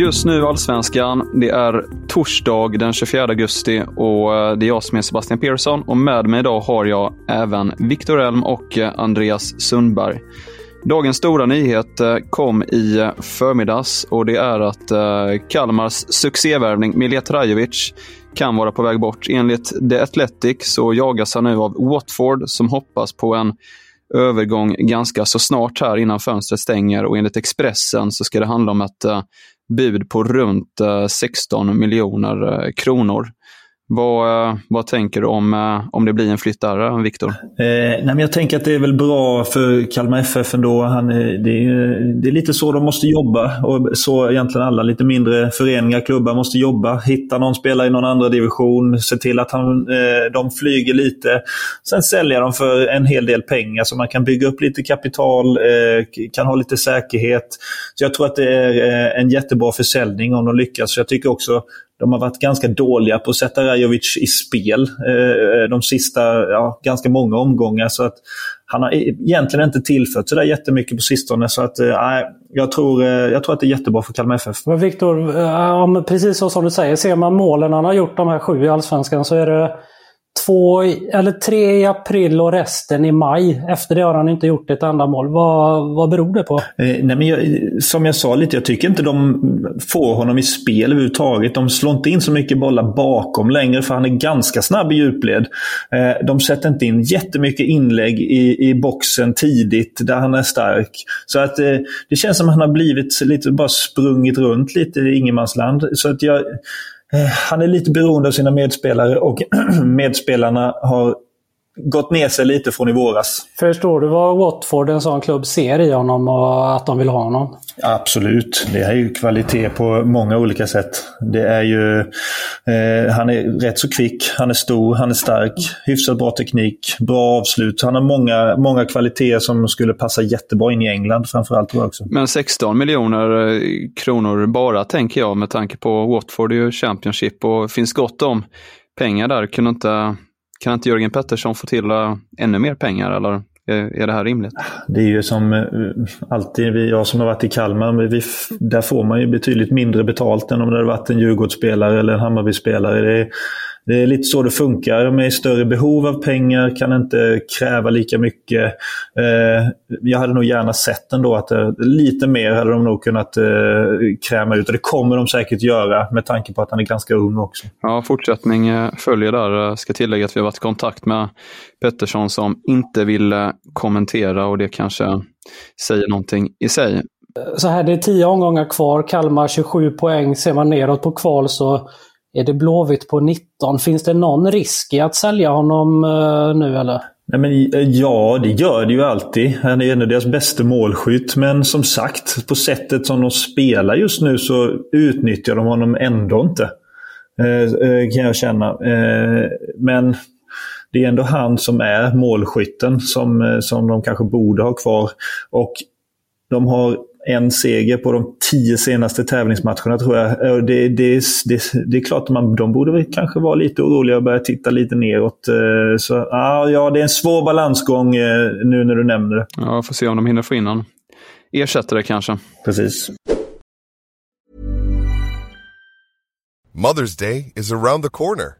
Just nu Allsvenskan. Det är torsdag den 24 augusti och eh, det är jag som är Sebastian Persson och med mig idag har jag även Viktor Elm och eh, Andreas Sundberg. Dagens stora nyhet eh, kom i förmiddags och det är att Kalmars succévärvning Milja Trajovic kan vara på väg bort. Enligt The Athletic så jagas han nu av Watford som hoppas på en övergång ganska så snart här innan fönstret stänger och enligt Expressen så ska det handla om ett eh, bud på runt eh, 16 miljoner eh, kronor. Vad, eh, vad tänker du om, eh, om det blir en flytt där, Viktor? Eh, nej, men jag tänker att det är väl bra för Kalmar FF ändå. Han, det, är, det är lite så de måste jobba. Och så egentligen alla lite mindre föreningar, klubbar måste jobba. Hitta någon spelare i någon andra division, se till att han, eh, de flyger lite. Sen sälja dem för en hel del pengar så man kan bygga upp lite kapital, eh, kan ha lite säkerhet. Så Jag tror att det är eh, en jättebra försäljning om de lyckas. Så jag tycker också de har varit ganska dåliga på att sätta Rajovic i spel eh, de sista ja, ganska många omgångar. Så att han har e- egentligen inte tillfört sådär jättemycket på sistone. Så att, eh, nej, jag, tror, eh, jag tror att det är jättebra för Kalmar FF. Men Viktor, precis så som du säger. Ser man målen han har gjort, de här sju i Allsvenskan, så är det två, eller tre i april och resten i maj. Efter det har han inte gjort ett enda mål. Vad, vad beror det på? Eh, nej men jag, som jag sa lite, jag tycker inte de får honom i spel överhuvudtaget. De slår inte in så mycket bollar bakom längre för han är ganska snabb i djupled. Eh, de sätter inte in jättemycket inlägg i, i boxen tidigt där han är stark. Så att eh, det känns som att han har blivit lite, bara sprungit runt lite i ingenmansland. Så att jag Eh, han är lite beroende av sina medspelare och medspelarna har gått ner sig lite från i våras. Förstår du vad Watford, en sån klubb, ser i honom och att de vill ha honom? Absolut. Det är ju kvalitet på många olika sätt. Det är ju, eh, han är rätt så kvick, han är stor, han är stark, hyfsat bra teknik, bra avslut. Han har många, många kvaliteter som skulle passa jättebra in i England framförallt också. Men 16 miljoner eh, kronor bara tänker jag med tanke på Watford är ju Championship och finns gott om pengar där. Kunde inte kan inte Jörgen Pettersson få till eh, ännu mer pengar eller? Är, är det här rimligt? Det är ju som uh, alltid, vi, jag som har varit i Kalmar, vi, där får man ju betydligt mindre betalt än om det hade varit en Djurgårdsspelare eller en Hammarby-spelare. Det är, det är lite så det funkar. De är i större behov av pengar, kan inte kräva lika mycket. Eh, jag hade nog gärna sett ändå att eh, lite mer hade de nog kunnat eh, kräma ut. Och det kommer de säkert göra med tanke på att han är ganska ung också. Ja, fortsättning följer där. Jag ska tillägga att vi har varit i kontakt med Pettersson som inte vill kommentera och det kanske säger någonting i sig. Så här, det är tio omgångar kvar. Kalmar 27 poäng. Ser man neråt på kval så är det Blåvitt på 19? Finns det någon risk i att sälja honom uh, nu eller? Nej, men, eh, ja, det gör det ju alltid. Han är en av deras bästa målskytt. Men som sagt, på sättet som de spelar just nu så utnyttjar de honom ändå inte. Eh, kan jag känna. Eh, men det är ändå han som är målskytten som, som de kanske borde ha kvar. Och de har en seger på de tio senaste tävlingsmatcherna tror jag. Det, det, det, det är klart att man, de borde väl kanske vara lite oroliga och börja titta lite neråt. Eh, så, ja, det är en svår balansgång eh, nu när du nämner det. Ja, får se om de hinner få in någon ersättare kanske. Precis. Mother's Day is around the corner.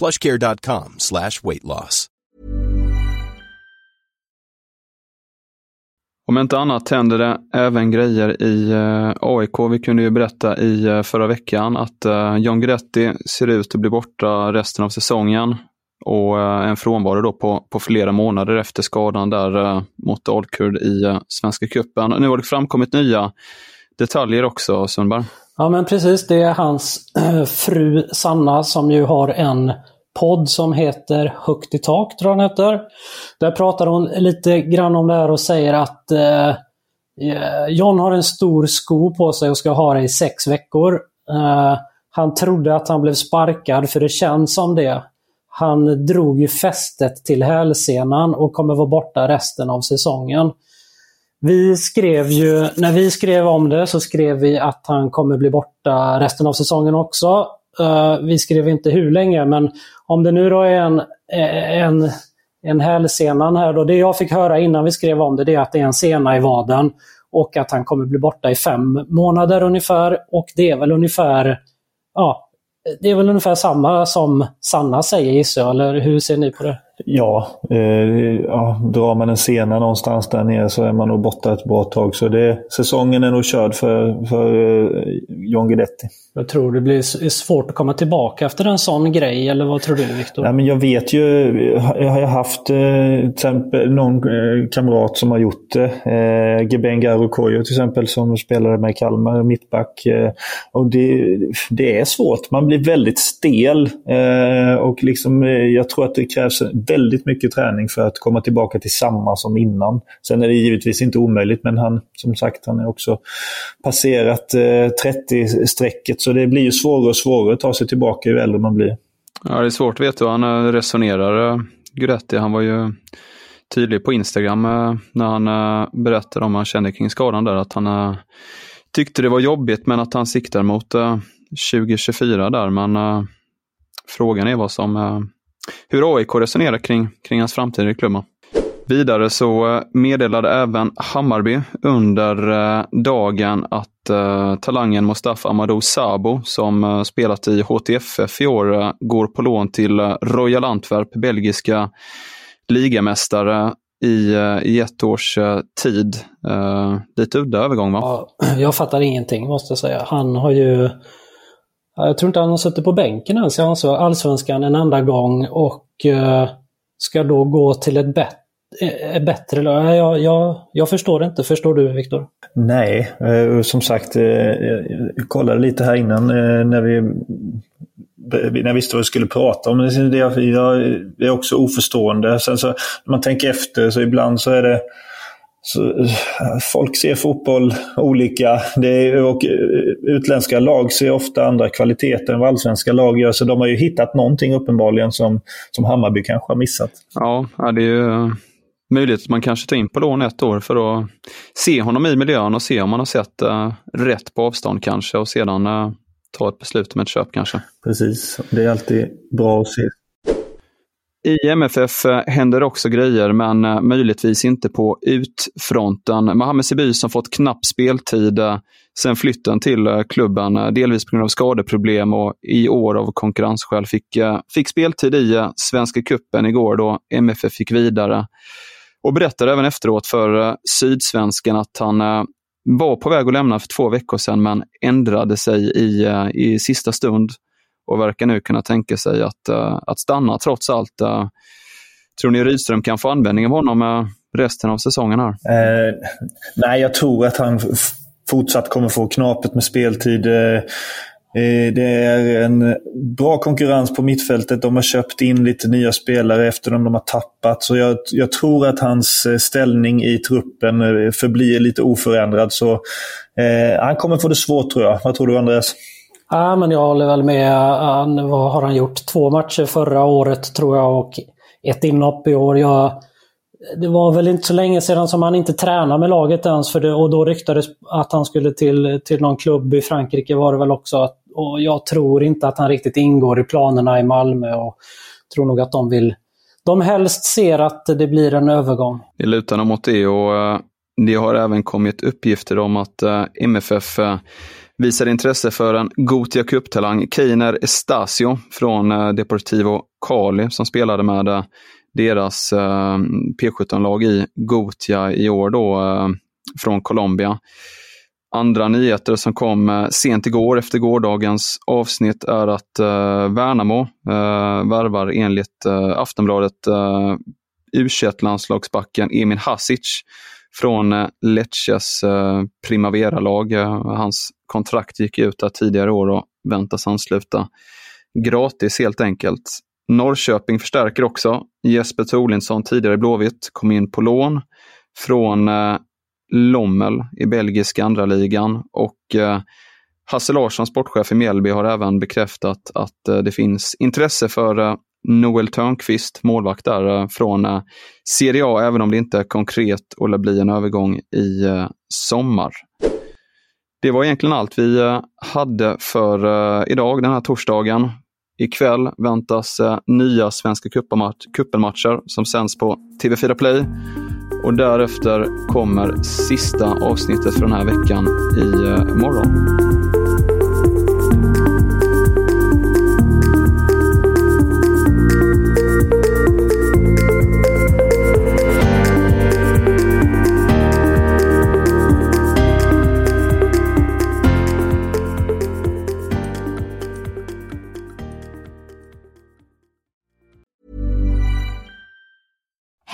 plushcare.com slash weight loss. Om inte annat händer det även grejer i eh, AIK. Vi kunde ju berätta i eh, förra veckan att eh, John Guidetti ser ut att bli borta resten av säsongen. Och en frånvaro då på, på flera månader efter skadan där mot Dalkurd i Svenska cupen. Nu har det framkommit nya detaljer också, Sundberg. Ja men precis, det är hans eh, fru Sanna som ju har en podd som heter Högt i tak, tror jag den heter. Där pratar hon lite grann om det här och säger att eh, eh, John har en stor sko på sig och ska ha det i sex veckor. Eh, han trodde att han blev sparkad, för det känns som det. Han drog ju fästet till hälsenan och kommer vara borta resten av säsongen. Vi skrev ju, när vi skrev om det så skrev vi att han kommer bli borta resten av säsongen också. Uh, vi skrev inte hur länge, men om det nu då är en, eh, en, en hälsenan här då. Det jag fick höra innan vi skrev om det, det är att det är en sena i vaden och att han kommer bli borta i fem månader ungefär. Och det är väl ungefär ja, det är väl ungefär samma som Sanna säger gissar jag, eller hur ser ni på det? Ja, eh, ja, drar man en sena någonstans där nere så är man nog borta ett bra tag. Så det, säsongen är nog körd för, för eh, John Guidetti. Jag tror det blir svårt att komma tillbaka efter en sån grej, eller vad tror du Viktor? Ja, jag vet ju, jag har haft eh, exempel någon eh, kamrat som har gjort det. Eh, Geben Garukoyo till exempel som spelade med Kalmar, mittback. Eh, och det, det är svårt, man blir väldigt stel. Eh, och liksom, eh, jag tror att det krävs väldigt mycket träning för att komma tillbaka till samma som innan. Sen är det givetvis inte omöjligt, men han, som sagt, han är också passerat eh, 30-strecket så det blir ju svårare och svårare att ta sig tillbaka ju äldre man blir. Ja, det är svårt att veta hur han eh, resonerar, eh, Guidetti. Guretti. Han var ju tydlig på Instagram eh, när han berättade om vad han kände kring skadan där. Att han tyckte det var jobbigt men att han siktar mot 2024 där. Men frågan är vad som, hur AIK resonerar kring, kring hans framtid i klubben. Vidare så eh, meddelade även Hammarby under eh, dagen att eh, talangen Mustafa Amadou Sabo, som eh, spelat i HTFF i år, eh, går på lån till Royal Antwerp, belgiska ligamästare i, i ett års tid. Lite udda övergång va? Ja, jag fattar ingenting måste jag säga. Han har ju... Jag tror inte han har suttit på bänken ens i Allsvenskan en enda gång och eh, ska då gå till ett eh, bättre är bättre? Jag, jag, jag förstår inte. Förstår du Viktor? Nej, eh, som sagt, jag kollade lite här innan när vi när jag visste vad vi skulle prata om. Det, jag är också oförstående. Sen så, när man tänker efter så ibland så är det så, folk ser fotboll olika. Det är, och utländska lag ser ofta andra kvaliteter än vad allsvenska lag gör. Så de har ju hittat någonting uppenbarligen som, som Hammarby kanske har missat. Ja, det är ju möjligt att man kanske tar in på lån ett år för att se honom i miljön och se om man har sett uh, rätt på avstånd kanske och sedan uh, ta ett beslut om ett köp kanske. Precis, det är alltid bra att se. I MFF eh, händer också grejer, men eh, möjligtvis inte på utfronten. Mohamed Siby som fått knapp speltid eh, sen flytten till klubben, delvis på grund av skadeproblem och i år av konkurrensskäl, fick, fick speltid i Svenska Kuppen igår då MFF fick vidare. Och berättade även efteråt för Sydsvenskan att han var på väg att lämna för två veckor sedan men ändrade sig i, i sista stund och verkar nu kunna tänka sig att, eh, att stanna trots allt. Eh, tror ni Rydström kan få användning av honom eh, resten av säsongen? här? Eh, nej, jag tror att han fortsatt kommer få knapet med speltid. Eh, det är en bra konkurrens på mittfältet. De har köpt in lite nya spelare efter dem de har tappat. Så jag, jag tror att hans ställning i truppen förblir lite oförändrad. Så eh, han kommer få det svårt tror jag. Vad tror du Andreas? Ja, men jag håller väl med. Han, vad har han gjort? Två matcher förra året tror jag och ett inhopp i år. Jag, det var väl inte så länge sedan som han inte tränade med laget ens för det, och då ryktades att han skulle till, till någon klubb i Frankrike var det väl också. Och jag tror inte att han riktigt ingår i planerna i Malmö och tror nog att de vill de helst ser att det blir en övergång. Det lutar nog mot det och eh, det har även kommit uppgifter om att eh, MFF visade intresse för en Gotia Cup-talang, Keiner Estasio från eh, Deportivo Cali som spelade med eh, deras eh, P17-lag i Gotia i år då, från Colombia. Andra nyheter som kom sent igår efter gårdagens avsnitt är att Värnamo eh, värvar enligt Aftonbladet U21-landslagsbacken Emin Hasic från eh, Lecces eh, Primavera-lag. Eh, hans kontrakt gick ut där tidigare år och väntas ansluta gratis helt enkelt. Norrköping förstärker också. Jesper Torlinsson, tidigare Blåvitt, kom in på lån från Lommel i belgiska andra ligan och eh, Hasse Larsson, sportchef i Mjällby, har även bekräftat att eh, det finns intresse för eh, Noel Törnqvist, målvakt där, eh, från eh, Serie A, även om det inte är konkret och lär bli en övergång i eh, sommar. Det var egentligen allt vi hade för idag, den här torsdagen. Ikväll väntas nya Svenska cupen-matcher som sänds på TV4 Play. Och därefter kommer sista avsnittet för den här veckan i morgon.